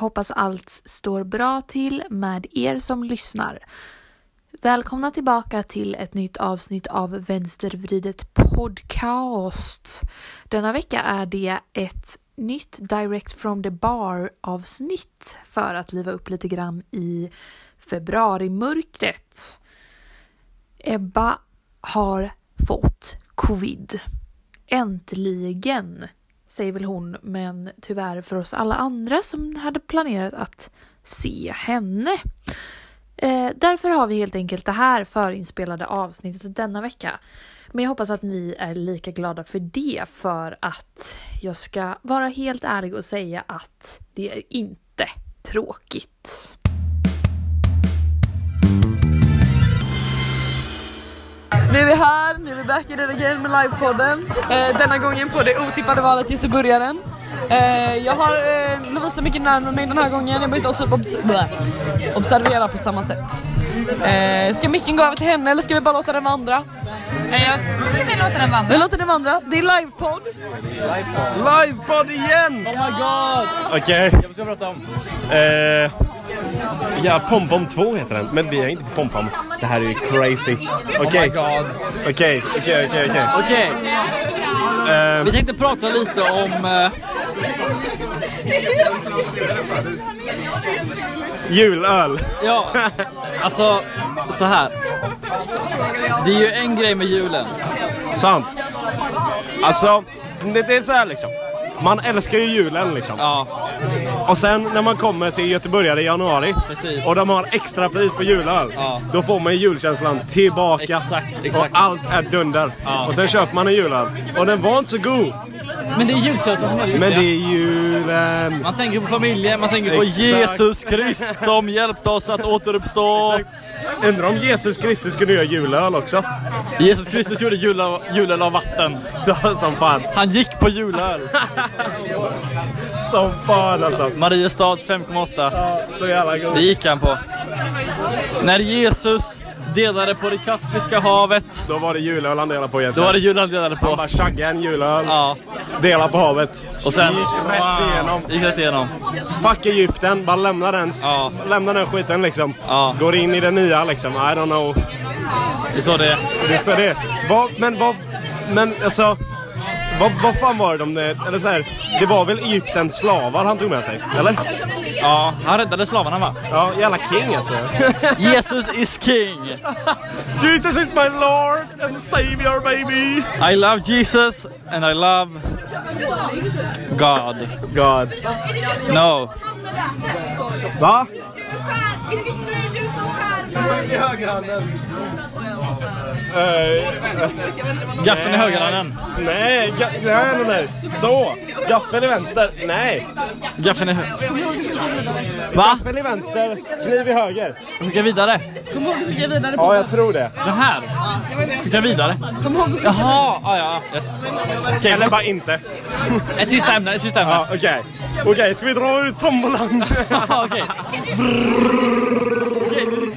Hoppas allt står bra till med er som lyssnar. Välkomna tillbaka till ett nytt avsnitt av Vänstervridet podcast. Denna vecka är det ett nytt Direct from the bar avsnitt för att liva upp lite grann i februarimörkret. Ebba har fått covid. Äntligen! Säger väl hon, men tyvärr för oss alla andra som hade planerat att se henne. Eh, därför har vi helt enkelt det här förinspelade avsnittet denna vecka. Men jag hoppas att ni är lika glada för det, för att jag ska vara helt ärlig och säga att det är inte tråkigt. Nu är vi här, nu är vi back in again med livepodden. Eh, denna gången på det otippade valet Göteborgaren. Eh, jag har eh, Lovisa mycket närmare mig den här gången, jag behöver inte obs obs observera på samma sätt. Eh, ska micken gå över till henne eller ska vi bara låta den vandra? Nej, jag tycker vi låter den vandra. Vi låter den vandra, det är livepodd. Livepodd igen! Oh my god! Okej. Vad ska vi prata om? Ja, Pompom 2 heter den. Men vi är inte på Pompom. Det här är ju crazy. Okej. Oh god. Okej, okej, okej, okej. Okej, Eh, vi tänkte prata lite om... eh, Julöl. ja, alltså så här. Det är ju en grej med julen. Sant. Alltså, det, det är så här liksom. Man älskar ju julen liksom. Ja, Och sen när man kommer till Göteborgare i januari Precis. och de har extra pris på julöl. Ja. Då får man ju julkänslan tillbaka. Exakt, exakt. Och allt är dunder. Ja. Och sen köper man en julöl. Och den var inte så god. Men det är julkänslan som det Men det är julen. Man tänker på familjen, man tänker på Exakt. Jesus Krist som hjälpte oss att återuppstå. Undrar om Jesus Kristus kunde göra julöl också. Jesus Kristus gjorde julöl, julöl av vatten. Som fan. Han gick på julöl. Som fan alltså. Mariestads 5,8. Ja, så jävla god. Det gick han på. När Jesus delade på det Kaspiska havet, Då var det julöl han delade på då egentligen. var det han delade Han på. bara tjaggade en julöl. Ja, Dela på havet. och sen... Gick rätt igenom. Gick rätt igenom. Fuck Egypten. Bara lämna den. Ja. Lämna den skiten liksom. Ja. Går in i det nya liksom. I don't know. Det är så det är. Visst är det. Vad, men vad... Men alltså... Vad, vad fan var det de... Eller så här, det var väl Egyptens slavar han tog med sig? Eller? Ja, han räddade slavarna va? Ja, jävla king alltså. Jesus is king! Jesus is my lord and savior baby! I love Jesus and I love God. God. No. Va? Eh, Gaffeln i högerhanden. nej, ga- nej, nej, nej. Så. Gaffel i vänster. Nej. Gaffeln i höger. Va? Gaffel i vänster, kniv i höger. Skicka vidare. Kom ihåg att skicka vidare på Ja, jag tror det. Den här. Skicka vidare. Kom ihåg att Jaha, ja ja. Yes. Okej, Eller bara inte. ett sista ämne, ett sista ämne. Ja, okej. Okej, ska vi dra ut tombolan? Okej.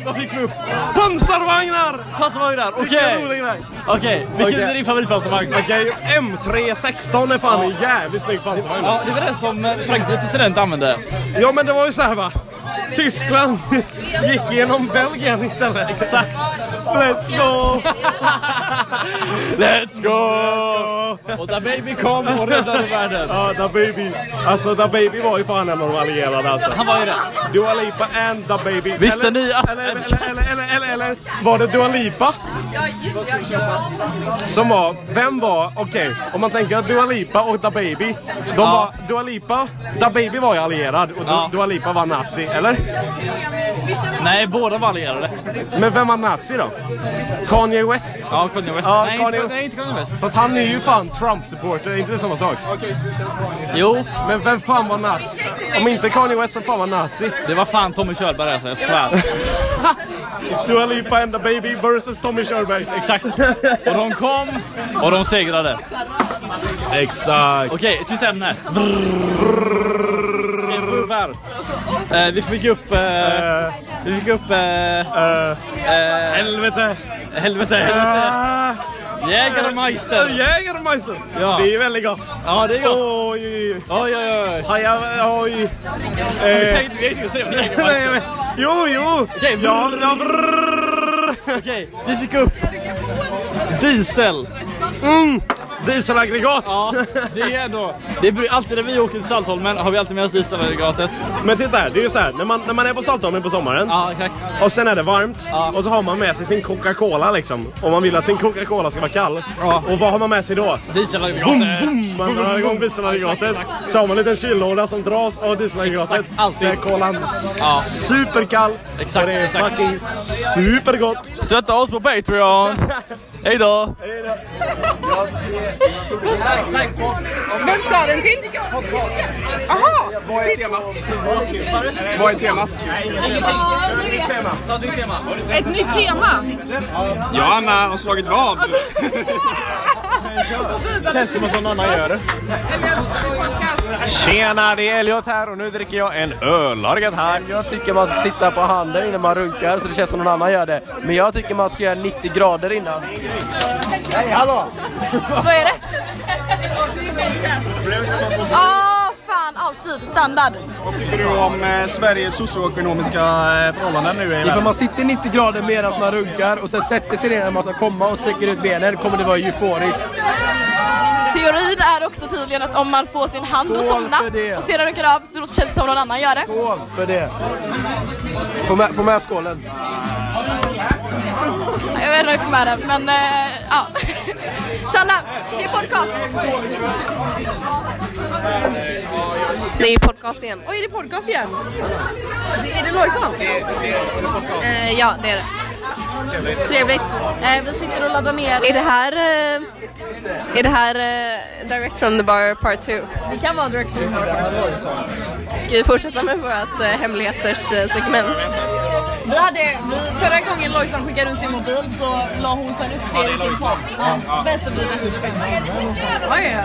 Vad fick vi upp? Pansarvagnar! Pansarvagnar, okej. Okej, vilken är din favoritpansarvagn? Okej, M316 är fan en jävligt snygg pansarvagn. Ja, det var den som eh, Frankrikes president använde. Ja men det var ju så här va. Tyskland gick genom Belgien istället. Exakt. Let's go! Let's go! Och Da Baby kom och räddade världen. Ja, Da Baby. Alltså Da Baby var ju fan en av de allierade alltså. Han var ju det. Dua Lipa and Da Baby. Visste eller, ni att- Eller, eller, eller, eller, eller, eller var det Dua Lipa? Som var, vem var, okej, om man tänker att Dua Lipa och Da Baby, de Ja. var, Dua Lipa, Da Baby var ju allierad och Ja. Dua Lipa var nazi, eller? Nej, båda var allierade. Men vem var nazi då? Kanye West? Ja, Kanye West. Ja, nej, Kanye- inte, nej, inte Kanye West. Fast han är ju fan Trump-supporter, är inte det samma sak? Jo, Men vem fan var nazi? Om inte Kanye West, vem fan var nazi? det var fan Tommy Körberg alltså, jag svär. Dua Lipa and the baby versus Tommy Körberg. Exakt. Och de kom och de segrade. Exakt. Okej, ett sista ämne. Okej. Eh, vi fick upp... Eh, vi fick upp... Eh, Uh, eh, helvete. helvete, helvete. Jägarmeister! Jägermeister! Ja. Det är väldigt gott. Ja, det är gott. Oj, oj, oj. Oj, oj, oj. Jag Eh, vi skulle se om men- jo, jo. Okej, ja. Okej, vi fick upp diesel. Mm. Dieselaggregat. Ja, det är ändå... Det är alltid när vi åker till Saltholmen har vi alltid med oss dieselaggregatet. Men titta här, det är ju så här, när man, när man är på Saltholmen på sommaren Ja, exakt. och sen är det varmt Ja. och så har man med sig sin Coca-Cola liksom. Om man vill att sin Coca-Cola ska vara kall. Ja. Och vad har man med sig då? Dieselaggregatet. Boom, man drar igång dieselaggregatet. Så har man en liten kyllåda som dras av dieselaggregatet. Så är kolan Ja. superkall. Exakt, Och det är exakt. fucking supergott. Stötta oss på Patreon! Hej då! Vem ska den till? Jaha! Vad är temat? Vad är temat? Ett nytt tema! Ja, Anna har slagit vad? Känns som att någon annan gör det. Tjena, det är Elliot här och nu dricker jag en öl. Har gött här? Jag tycker man ska sitta på handen innan man runkar så det känns som någon annan gör det. Men jag tycker man ska göra 90 grader innan. Hej, hallå! Vad är det? Alltid standard. Vad tycker du om eh, Sveriges socioekonomiska eh, förhållanden nu i Ifall världen? man sitter 90 grader medan man runkar och sen sätter sig ner när man ska komma och sträcker ut benen kommer det vara euforiskt. Teorin är också tydligen att om man får sin hand att Skål somna för det. och sedan rycker av så känns det som någon annan gör det. Skål för det! Få med, få med skålen. Jag vet inte om jag får med den men eh, ja. Sanna, det är podcast. Det är podcast igen. Oj, är det podcast igen? Är det Lojsans? Eh, ja, det är det. Trevligt. Eh, vi sitter och laddar ner. Är det här, eh, är det här eh, Direct from the bar part 2? Det kan vara direkt från Ska vi fortsätta med vårt hemligheters segment? Vi hade, vi, förra gången Lojsan skickade runt sin mobil så la hon sen upp det i sin podd. Ja, vänstervriden. Oj,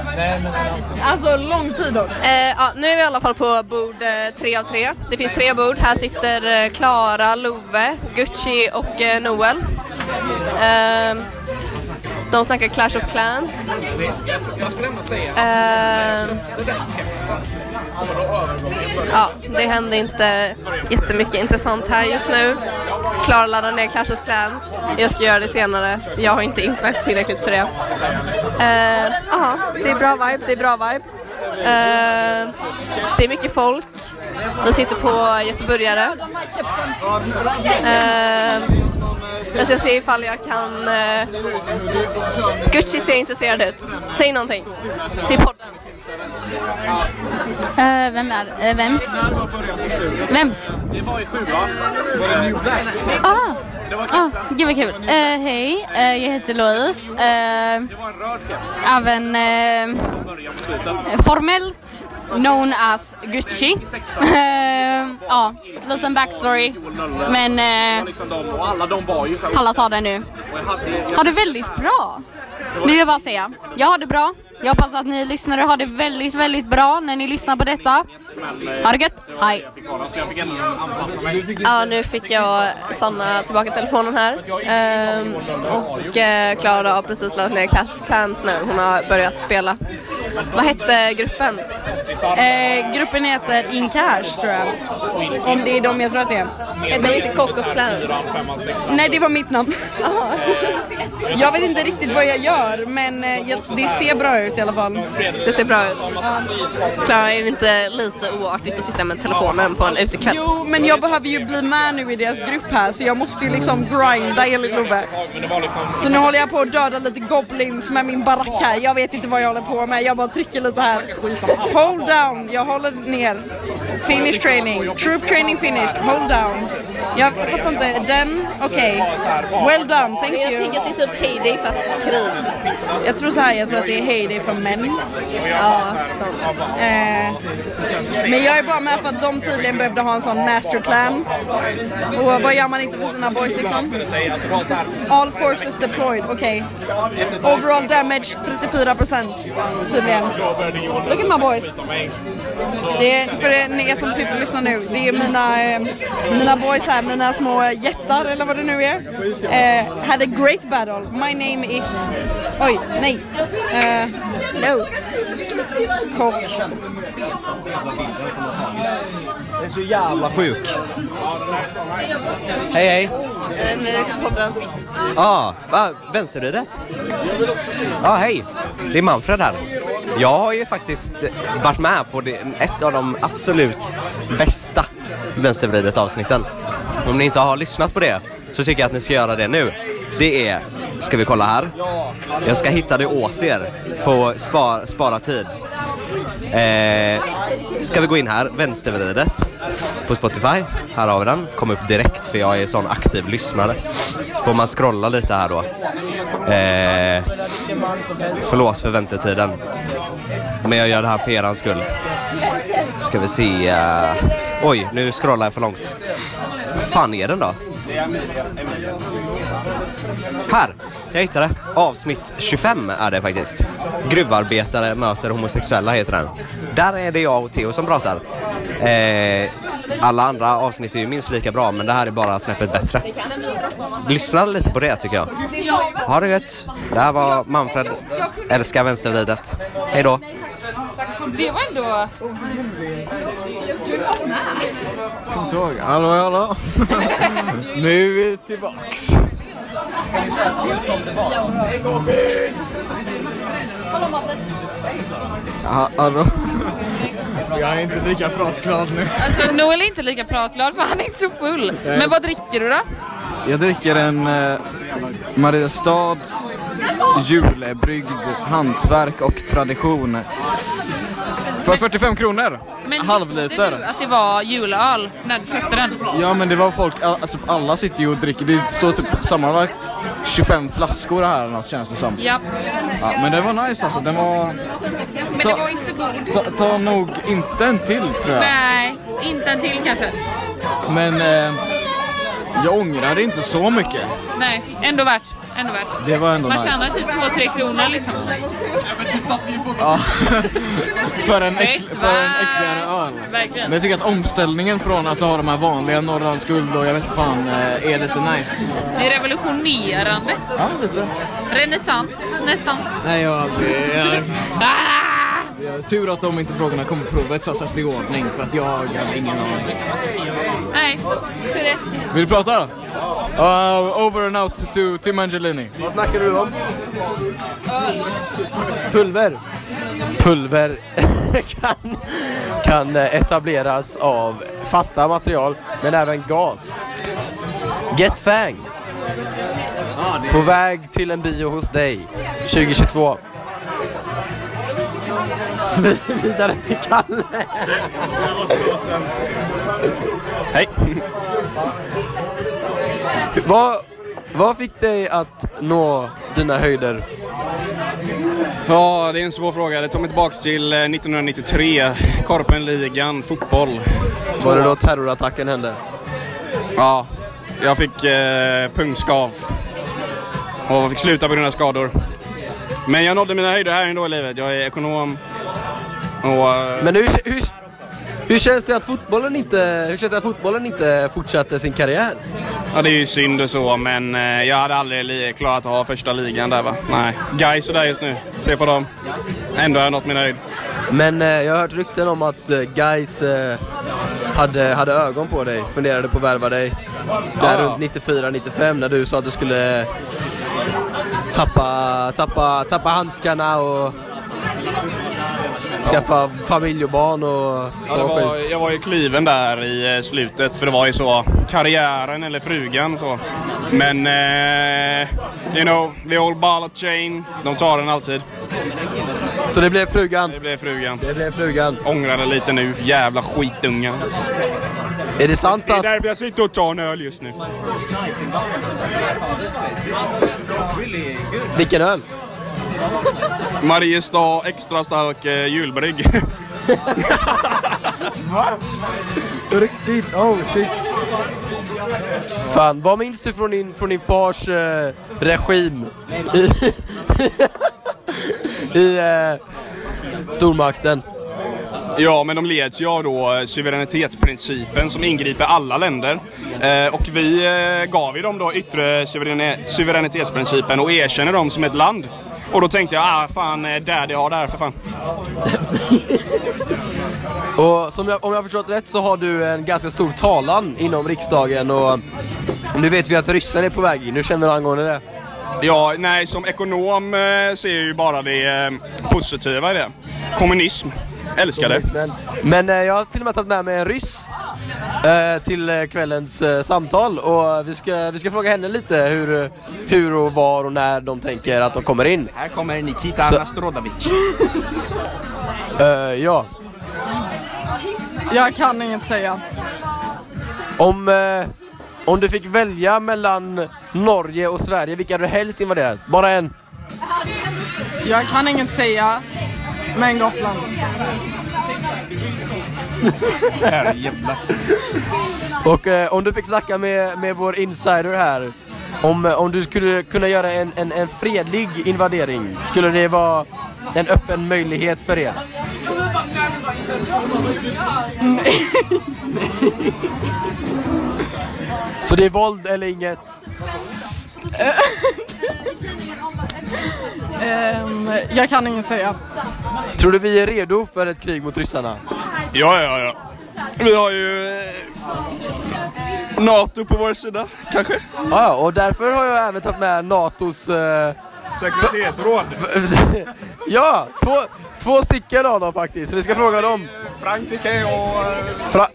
Alltså lång tid dock. Eh, ja, nu är vi i alla fall på bord eh, tre av tre. Det finns tre bord. Här sitter eh, Klara, Love, Gucci och eh, Noel. Eh, de snackar Clash of Clans. Eh, ja, det händer inte jättemycket intressant här just nu. Klara laddar ner Clash of Clans. Jag ska göra det senare. Jag har inte internet tillräckligt för det. Eh, Ja, det är bra vibe. Det är bra vibe. Uh, det är mycket folk. De sitter på göteborgare. Uh, jag ska se ifall jag kan... Uh... Gucci ser intresserad ut. Säg någonting till podden. Eh, vem är uh, Vems? Vems? Ah, ah, gud vad kul. Eh, Hej, eh, jag heter Louise. Uh, även eh, formellt known as Gucci. Ja, liten backstory. Men eh, alla tar det nu. Har det väldigt bra. Nu vill jag bara säga, jag har det bra. Jag hoppas att ni lyssnare har det väldigt, väldigt bra när ni lyssnar på detta. Ha det gött, hej! Ja, nu fick jag Sanna tillbaka telefonen här. Ehm, och eh, Klara har precis laddat ner Clash of Clans nu. Hon har börjat spela. Vad hette gruppen? Eh, gruppen heter In Cash tror jag. Om det är de jag tror att det är. Heter inte Cock of Clans? Nej, det var mitt namn. jag vet inte riktigt vad jag gör, men eh, jag, det ser bra ut i alla fall. Det ser bra ut. Klara, är det inte lite oartigt att sitta med telefonen på en utekväll? Jo, men jag behöver ju bli med nu i deras grupp här, så jag måste ju liksom grinda enligt Love. Så nu håller jag på att döda lite goblins med min barack här. Jag vet inte vad jag håller på med, jag bara trycker lite här. Hold down, jag håller ner. Finish training, troop training finished, hold down. Jag fattar inte, den, okej. Well done, thank Men jag you. tänker att det är typ Heyday fast krig. Jag tror så här, jag tror att det är Heyday från män. Ja, sant. Eh, men jag är bara med för att de tydligen behövde ha en sån masterplan. Och vad gör man inte för sina boys liksom? All forces deployed, okej. Overall damage 34% tydligen. Look at my boys. Det är, för er som sitter och lyssnar nu, det är mina, eh, mina boys här, mina små jättar eller vad det nu är. Uh, had a great battle. My name is... Oj, nej. Uh, no. Kock. Den är så jävla sjuk. Hej hej. podden. Ja, ah, vänsterridet? Ja, hej. Det är Manfred här. Jag har ju faktiskt varit med på det, ett av de absolut bästa vänstervridet avsnitten. Om ni inte har lyssnat på det så tycker jag att ni ska göra det nu. Det är, ska vi kolla här? Jag ska hitta det åt er, få spara, spara tid. Eh, ska vi gå in här, vänstervridet på Spotify. Här har vi den, kom upp direkt för jag är sån aktiv lyssnare. Får man scrolla lite här då. Eh, förlåt för väntetiden. Men jag gör det här för erans skull. Ska vi se. Eh, oj, nu scrollar jag för långt. Vad fan är den då? Här! Jag hittade. Avsnitt 25 är det faktiskt. Gruvarbetare möter homosexuella heter den. Där är det jag och Theo som pratar. Eh, alla andra avsnitt är ju minst lika bra men det här är bara snäppet bättre. Lyssna lite på det tycker jag. Ha det gött. Det här var Manfred. Älskar vänstervridet. Hej då. Det var ändå... Kom ihåg. Hallå, hallå. nu är vi tillbaks. Ja, hallå. Jag är inte lika pratglad nu. Alltså Noel är inte lika pratglad för han är inte så full. Men vad dricker du då? Jag dricker en eh, Mariestads julebryggd hantverk och tradition. För 45 kronor. Men Halv visste liter. du att det var julöl när du köpte den? Ja men det var folk, alltså alla sitter ju och dricker. Det står typ sammanlagt 25 flaskor här eller något känns det som. Ja. Ja, men det var nice alltså. Den var... Men det var inte så god. Ta, ta nog inte en till tror jag. Nej, inte en till kanske. Men eh, jag ångrar det inte så mycket. Nej, ändå värt. Ändå värt. Det var ändå Man nice. tjänar typ 2-3 kronor liksom. Ja. för, en äck, för en äckligare öl. Verkligen. Men jag tycker att omställningen från att ha de här vanliga Norrlands guld och jag vet inte fan eh, är lite nice. Det är revolutionerande. Ja, lite. Renässans, nästan. Nej, jag, det tur att de inte frågorna kom på provet så jag satte i ordning för att jag hade ingen aning. Nej, så är det. Vill du prata? Uh, over and out to Tim Angelini. Vad snackar du om? Pulver. Pulver kan, kan eh, etableras av fasta material men även gas. Get Fang. På väg till en bio hos dig 2022. Vidare till Kalle. Hej. Vad, vad fick dig att nå dina höjder? Ja, det är en svår fråga. Det tar mig tillbaks till eh, 1993. Korpenligan, fotboll. Var det då terrorattacken hände? Ja, jag fick eh, pungskav. Och fick sluta på grund av skador. Men jag nådde mina höjder här ändå i livet. Jag är ekonom. Och, eh, Men hur, hur, hur känns det att fotbollen inte, hur känns det att fotbollen inte fortsatte sin karriär? Ja, det är ju synd och så, men eh, jag hade aldrig klarat att ha första ligan där va. Nej. Guys och där just nu. Se på dem. Ändå har jag nått min höjd. Men eh, jag har hört rykten om att eh, guys eh, hade, hade ögon på dig, funderade på att värva dig. Där Ja. runt 94-95 när du sa att du skulle tappa, tappa, tappa handskarna och skaffa familj och barn och Ja, det så var, skit. jag var ju kliven där i eh, slutet för det var ju så karriären eller frugan så. Men eh, you know, the old ball chain. De tar den alltid. Så det blev frugan? Det blev frugan. Det blev frugan. Ångrar det lite nu, jävla skitungar. Är det sant Det är att... därför jag sitter och tar en öl just nu. Vilken öl? Mariestad extra stark eh, julbrygg. Riktigt? Oh shit. Fan, vad minns du från din, från din fars eh, regim? I, i, eh, stormakten. Ja, men de leds ju av då eh, suveränitetsprincipen som ingriper alla länder. Eh, och vi eh, gav ju dem då yttre suveräni- suveränitetsprincipen och erkänner dem som ett land. Och då tänkte jag, ah fan, eh, Daddy har det här för fan. Och som jag, om jag har förstått rätt så har du en ganska stor talan inom riksdagen och nu vet vi att ryssar är på väg in. Hur känner du angående det? Ja, nej, som ekonom eh, ser jag ju bara det eh, positiva i det. Kommunism. Älskar det. Men, eh, jag har till och med tagit med mig en ryss eh, till eh, kvällens eh, samtal och vi ska, vi ska fråga henne lite hur, hur och var och när de tänker att de kommer in. Här kommer Nikita Så- Nastrodovic. Eh, ja, Jag kan inget säga. om, eh, om du fick välja mellan Norge och Sverige, vilka hade du helst invaderat? Bara en. Jag kan inget säga, men Gotland. Och eh, om du fick snacka med, med vår insider här om, eh, om du skulle kunna göra en, en, en fredlig invadering, skulle det vara en öppen möjlighet för er? Så det är våld eller inget? Ehm, jag kan inget säga. Tror du vi är redo för ett krig mot ryssarna? Ja, ja, ja. Vi har ju eh, NATO på vår sida, kanske. Ja, och därför har jag även tagit med NATOs... Eh, Sekretariatsråd. ja, två, två stycken av dem faktiskt, så vi ska fråga dem. Frankrike och... eh, Fra-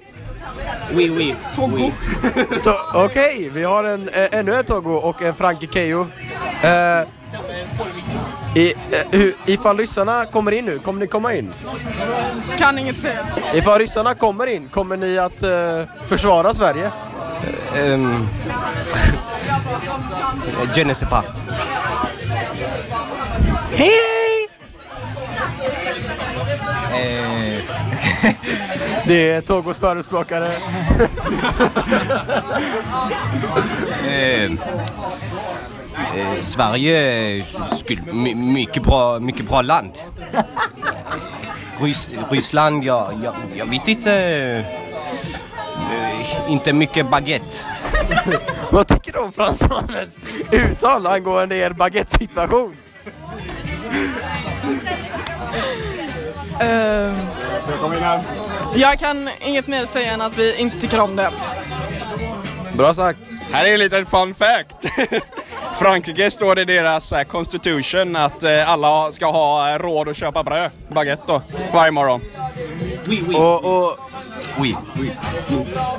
Oui, oui. Togo. To- Okej, vi har en, eh, ännu en Togo och en Frankrikeo. Eh, i, hur, ifall ryssarna kommer in nu, kommer ni komma in? Kan inget säga. Ifall ryssarna kommer in, kommer ni att eh, försvara Sverige? Um, je ne sais pas. Hej hej! Eh, Det är Togos förespråkare. eh, eh, Sverige skulle, my, mycket, bra, mycket bra land. Rys, Ryssland, ja, jag, jag vet inte. Eh, inte mycket baguette. Vad tycker du om fransmannens uttal angående er baguette-situation? In här. jag kan inget mer säga än att vi inte tycker om det. Bra sagt. Här är en liten fun fact. Frankrike står det i deras eh, constitution att eh, alla ska ha eh, råd att köpa bröd, baguette då, varje morgon. Och, och, Oui.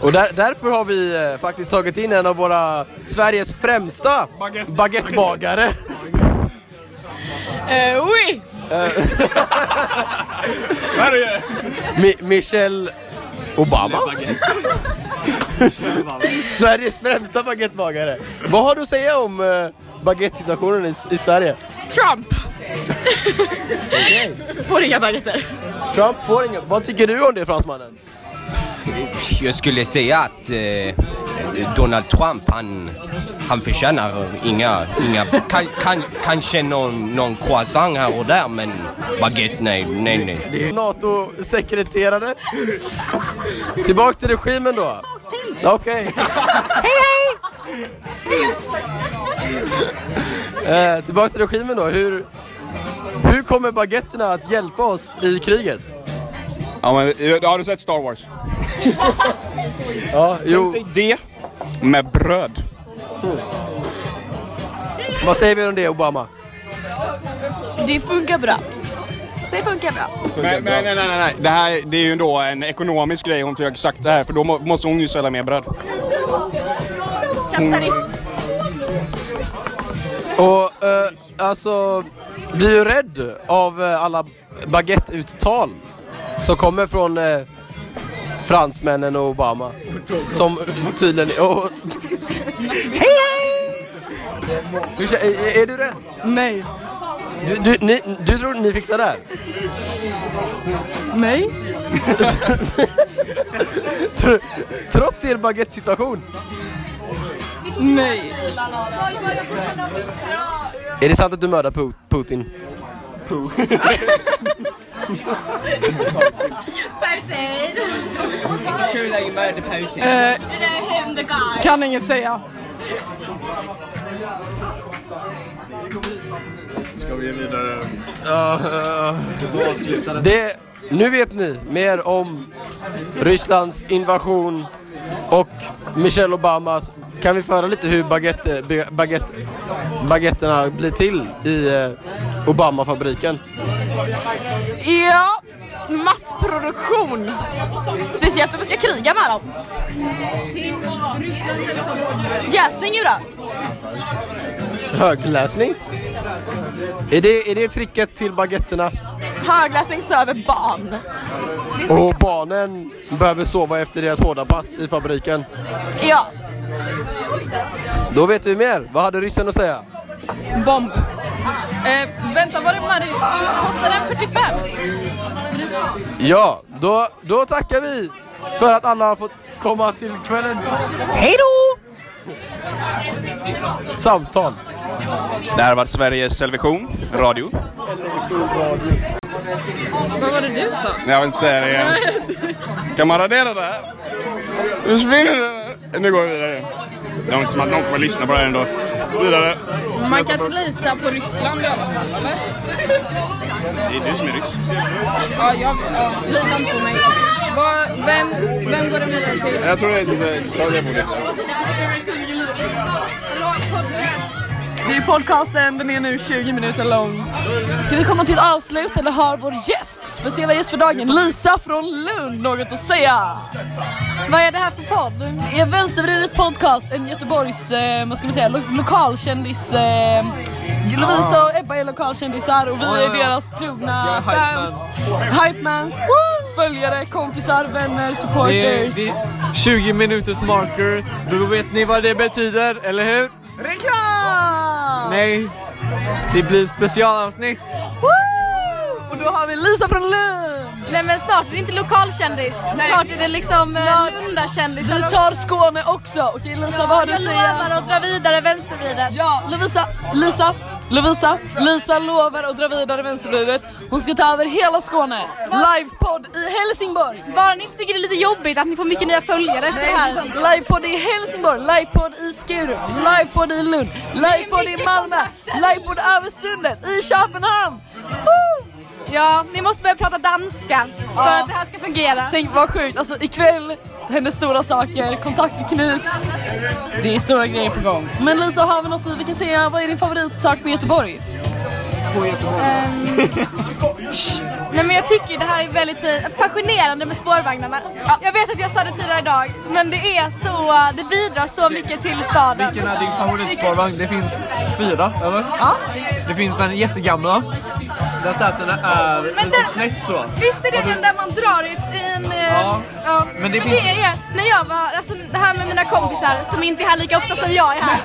och där, därför har vi eh, faktiskt tagit in en av våra Sveriges främsta Baguette. baguettebagare. Uh, oui! Sverige! Mi- Michelle Obama? Sveriges främsta baguettebagare. Vad har du att säga om uh, baguette-situationen i, i Sverige? Trump! Får inga baguetter. Trump får inga... Vad tycker du om det fransmannen? Jag skulle säga att eh, Donald Trump, han, han förtjänar inga, inga kan, kan, kanske någon, någon croissant här och där men baguette, nej, nej, nej. NATO-sekreterare. Tillbaks till regimen då. Okej. hej hej! Eh, tillbaks till regimen då. Hur, hur kommer baguetterna att hjälpa oss i kriget? Ja, men, eh, har du sett Star Wars? Ja, jo. Tänk dig det med bröd. Vad säger vi om det Obama? Det funkar bra. Det funkar bra. Men, men nej, nej, nej, nej. Det här det är ju då en ekonomisk grej hon försöker sagt det här för då må, måste hon ju sälja mer bröd. Kapitalism. Och eh, alltså, blir du rädd av eh, alla baguette-uttal som kommer från eh, fransmännen och Obama? Som tydligen... Och, hej hej! Är, är du rädd? Nej. Du, du, ni, du tror ni fixar det här? Nej. Tr trots er baguette-situation? Nej. Är det sant att du mördar po Putin? Po. Eh, Putin! It's true that you murdered Putin. Uh, you know him. Kan inget säga. Ska vi vidare? Det, nu vet ni mer om Rysslands invasion och Michelle Obamas. Kan vi föra lite hur baguette, baguette, baguetterna blir till i eh, Obama-fabriken? Ja, massproduktion. Speciellt om vi ska kriga med dem. Jäsning ju då. Högläsning? Är det, är det tricket till baguetterna? Högläsning söver barn. Och barnen behöver sova efter deras hårda pass i fabriken. Ja, Då vet vi mer. Vad hade ryssen att säga? bomb. Eh, vänta, var det Marie? Kostar den 45? Ja, då, då tackar vi för att alla har fått komma till kvällens Hej då! Samtal. Det här varit Sveriges Television, radio. Vad var det du sa? Jag vill inte säga det igen. Kan man radera det här? Nu försvinner det. Nu går vi vidare. Det är inte som att någon får lyssna på det här ändå. Vidare. Man kan inte lita på Ryssland i alla fall, eller? Det är du som är ryss. Ja, jag ja, lita inte på mig. Vem, vem går det vidare till? Jag tror det är lite... Ta det bordet. Det är podcasten, den är nu 20 minuter lång. Ska vi komma till ett avslut eller har vår gäst, speciella gäst för dagen, Lisa från Lund, något att säga? Vad är det här för podd? Det är Vänstervridet podcast, en Göteborgs, eh, vad ska man säga, lo- lokalkändis. Eh, Lovisa och Ebba är lokalkändisar och vi Ja, är ja, ja. deras trogna fans, hypemans, följare, kompisar, vänner, Det supporters. är, det är 20 minuters marker, då vet ni vad det betyder, eller hur? Reklam! Nej, det blir specialavsnitt. Och då har vi Lisa från Lund! Nej men snart är det inte lokalkändis. Nej. Snart är det liksom eh, Lundakändisar. Vi tar Skåne också. Okej Lisa, vad har du att Jag säga? lovar att dra vidare vänstervridet. Ja, Lovisa, Lisa, Lovisa, Lisa lovar att dra vidare vänstervridet. Hon ska ta över hela Skåne. Livepodd i Helsingborg. Bara ni inte tycker det är lite jobbigt att ni får mycket nya följare efter det det är här. Livepodd i Helsingborg, livepodd i Skurup, livepodd i Lund, livepodd i Malmö, livepodd över sundet i Köpenhamn. Woo! Ja, ni måste börja prata danska för Ja. att det här ska fungera. Tänk vad sjukt, alltså ikväll händer stora saker, kontakter knyts. Det är stora grejer på gång. Men Lisa, har vi något vi kan säga? Vad är din favoritsak med Göteborg? Ehm, Nej men jag tycker det här är väldigt fint. fascinerande med spårvagnarna. Jag vet att jag sa det tidigare idag, men det är så, det bidrar så mycket till staden. Vilken är din favoritspårvagn? Det finns fyra, eller? Ja. Det finns den jättegamla. Där sätena är Men den- snett så. Visst är det den där man drar i en... eh, Ja. ja. Men det finns- det är, när jag var, alltså det här med mina kompisar som inte är här lika ofta som jag är här.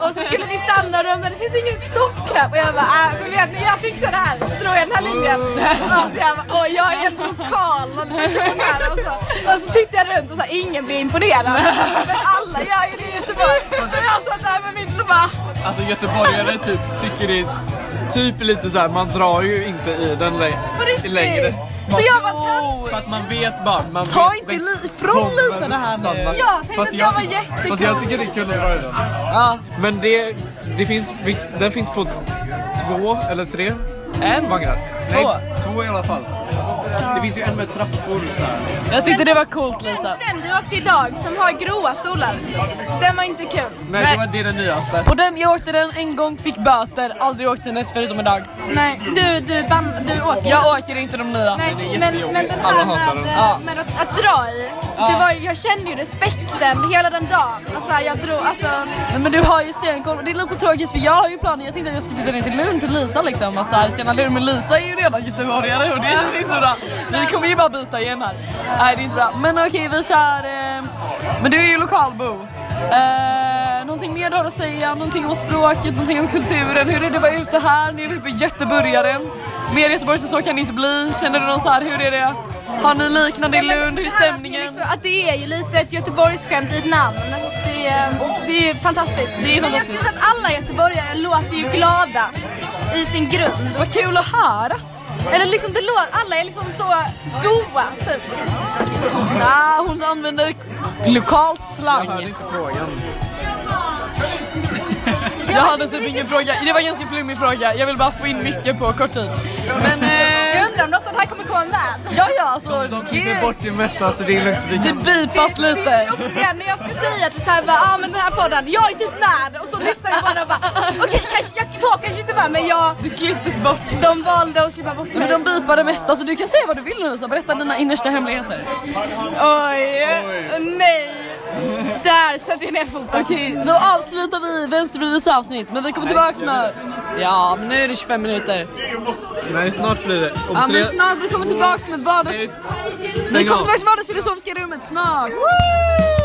och så skulle vi stanna och de bara, det finns ingen stoppknapp. Och jag bara, äh, men vet ni, jag fixar det här. Så drog jag den här linjen. och så jag bara, åh jag är en lokal person här. Och så, och så tittade jag runt och så här, ingen blir imponerad. men alla gör ju det i Göteborg. Så jag satt där med min och bara, Alltså göteborgare typ tycker det är typ lite så här. man drar ju inte i den lä- längre. Så jag var trött. För att man vet bara. Man Ta vet, inte li- ifrån Lisa det här nu. Jag tänkte Fast att jag var tycker- jättecool. Fast jag tycker det är kul att dra i den. Ja. Men det, det finns, den finns på två eller tre En? vagnar. Två. Nej, två i alla fall. Det finns ju en med trappor så här. Jag tyckte det var coolt Lisa. Den du åkte idag som har gråa stolar. Den var inte kul. Nej, Nej. det var det är den nyaste. På den, jag åkte den en gång, fick böter, aldrig åkt sen dess förutom idag. Nej, du, du, ban, du åker. Jag åker inte de nya. Nej, men, men den här med. Ja. med att, att dra i. Det var, jag kände ju respekten hela den dagen. Att så här, jag drog, alltså. Nej, men du har ju stenkoll det är lite tråkigt för jag har ju planer, jag tänkte att jag skulle flytta ner till Lund till Lisa liksom. Att så här, Stena Lund, men Lisa är ju redan göteborgare och det känns inte bra. Vi kommer ju bara byta igen här. Nej det är inte bra. Men okej vi kör, eh, men du är ju lokalbo. Eh, någonting mer du har att säga? Någonting om språket, någonting om kulturen? Hur är det att vara ute här? Nu är vi på Göteborgaren. Mer Göteborg så kan det inte bli. Känner du någon så här, hur är det? Har ni liknande i Lund? Hur är stämningen? Liksom, att det är ju lite ett Göteborgsskämt i ett namn. Det är, det är ju fantastiskt. Det är Men jag fantastiskt. att alla göteborgare låter ju glada i sin grund. Vad kul att höra! Eller liksom det låter, alla är liksom så goa typ. Nej, hon använder lokalt slang. Jag hörde inte frågan. Jag hade typ ingen fråga, det var en ganska flummig fråga. Jag vill bara få in mycket på kort tid. Men här kommer komma med. ja, ja, alltså. De klipper bort det mesta så det är lugnt. Vi Det kan... bipas Det är lite. också det, när jag ska säga till såhär bara, ah men den här podden, jag är typ med och så lyssnar jag bara och bara, okej kanske, jag får kanske inte med men jag, Du klipptes bort. de valde att klippa bort Men mig. de bipar det mesta så du kan säga vad du vill nu så berätta dina innersta hemligheter. Oj, nej. Där sätter jag ner foten. Okej, då avslutar vi Vänstervridets avsnitt men vi kommer tillbaks med... Ja, nu är det 25 minuter. Nej, snart blir det. Om Ja tre... men snart, vi kommer tillbaks med vardags... Vi kommer tillbaks med vardagsfilosofiska rummet snart. Woo!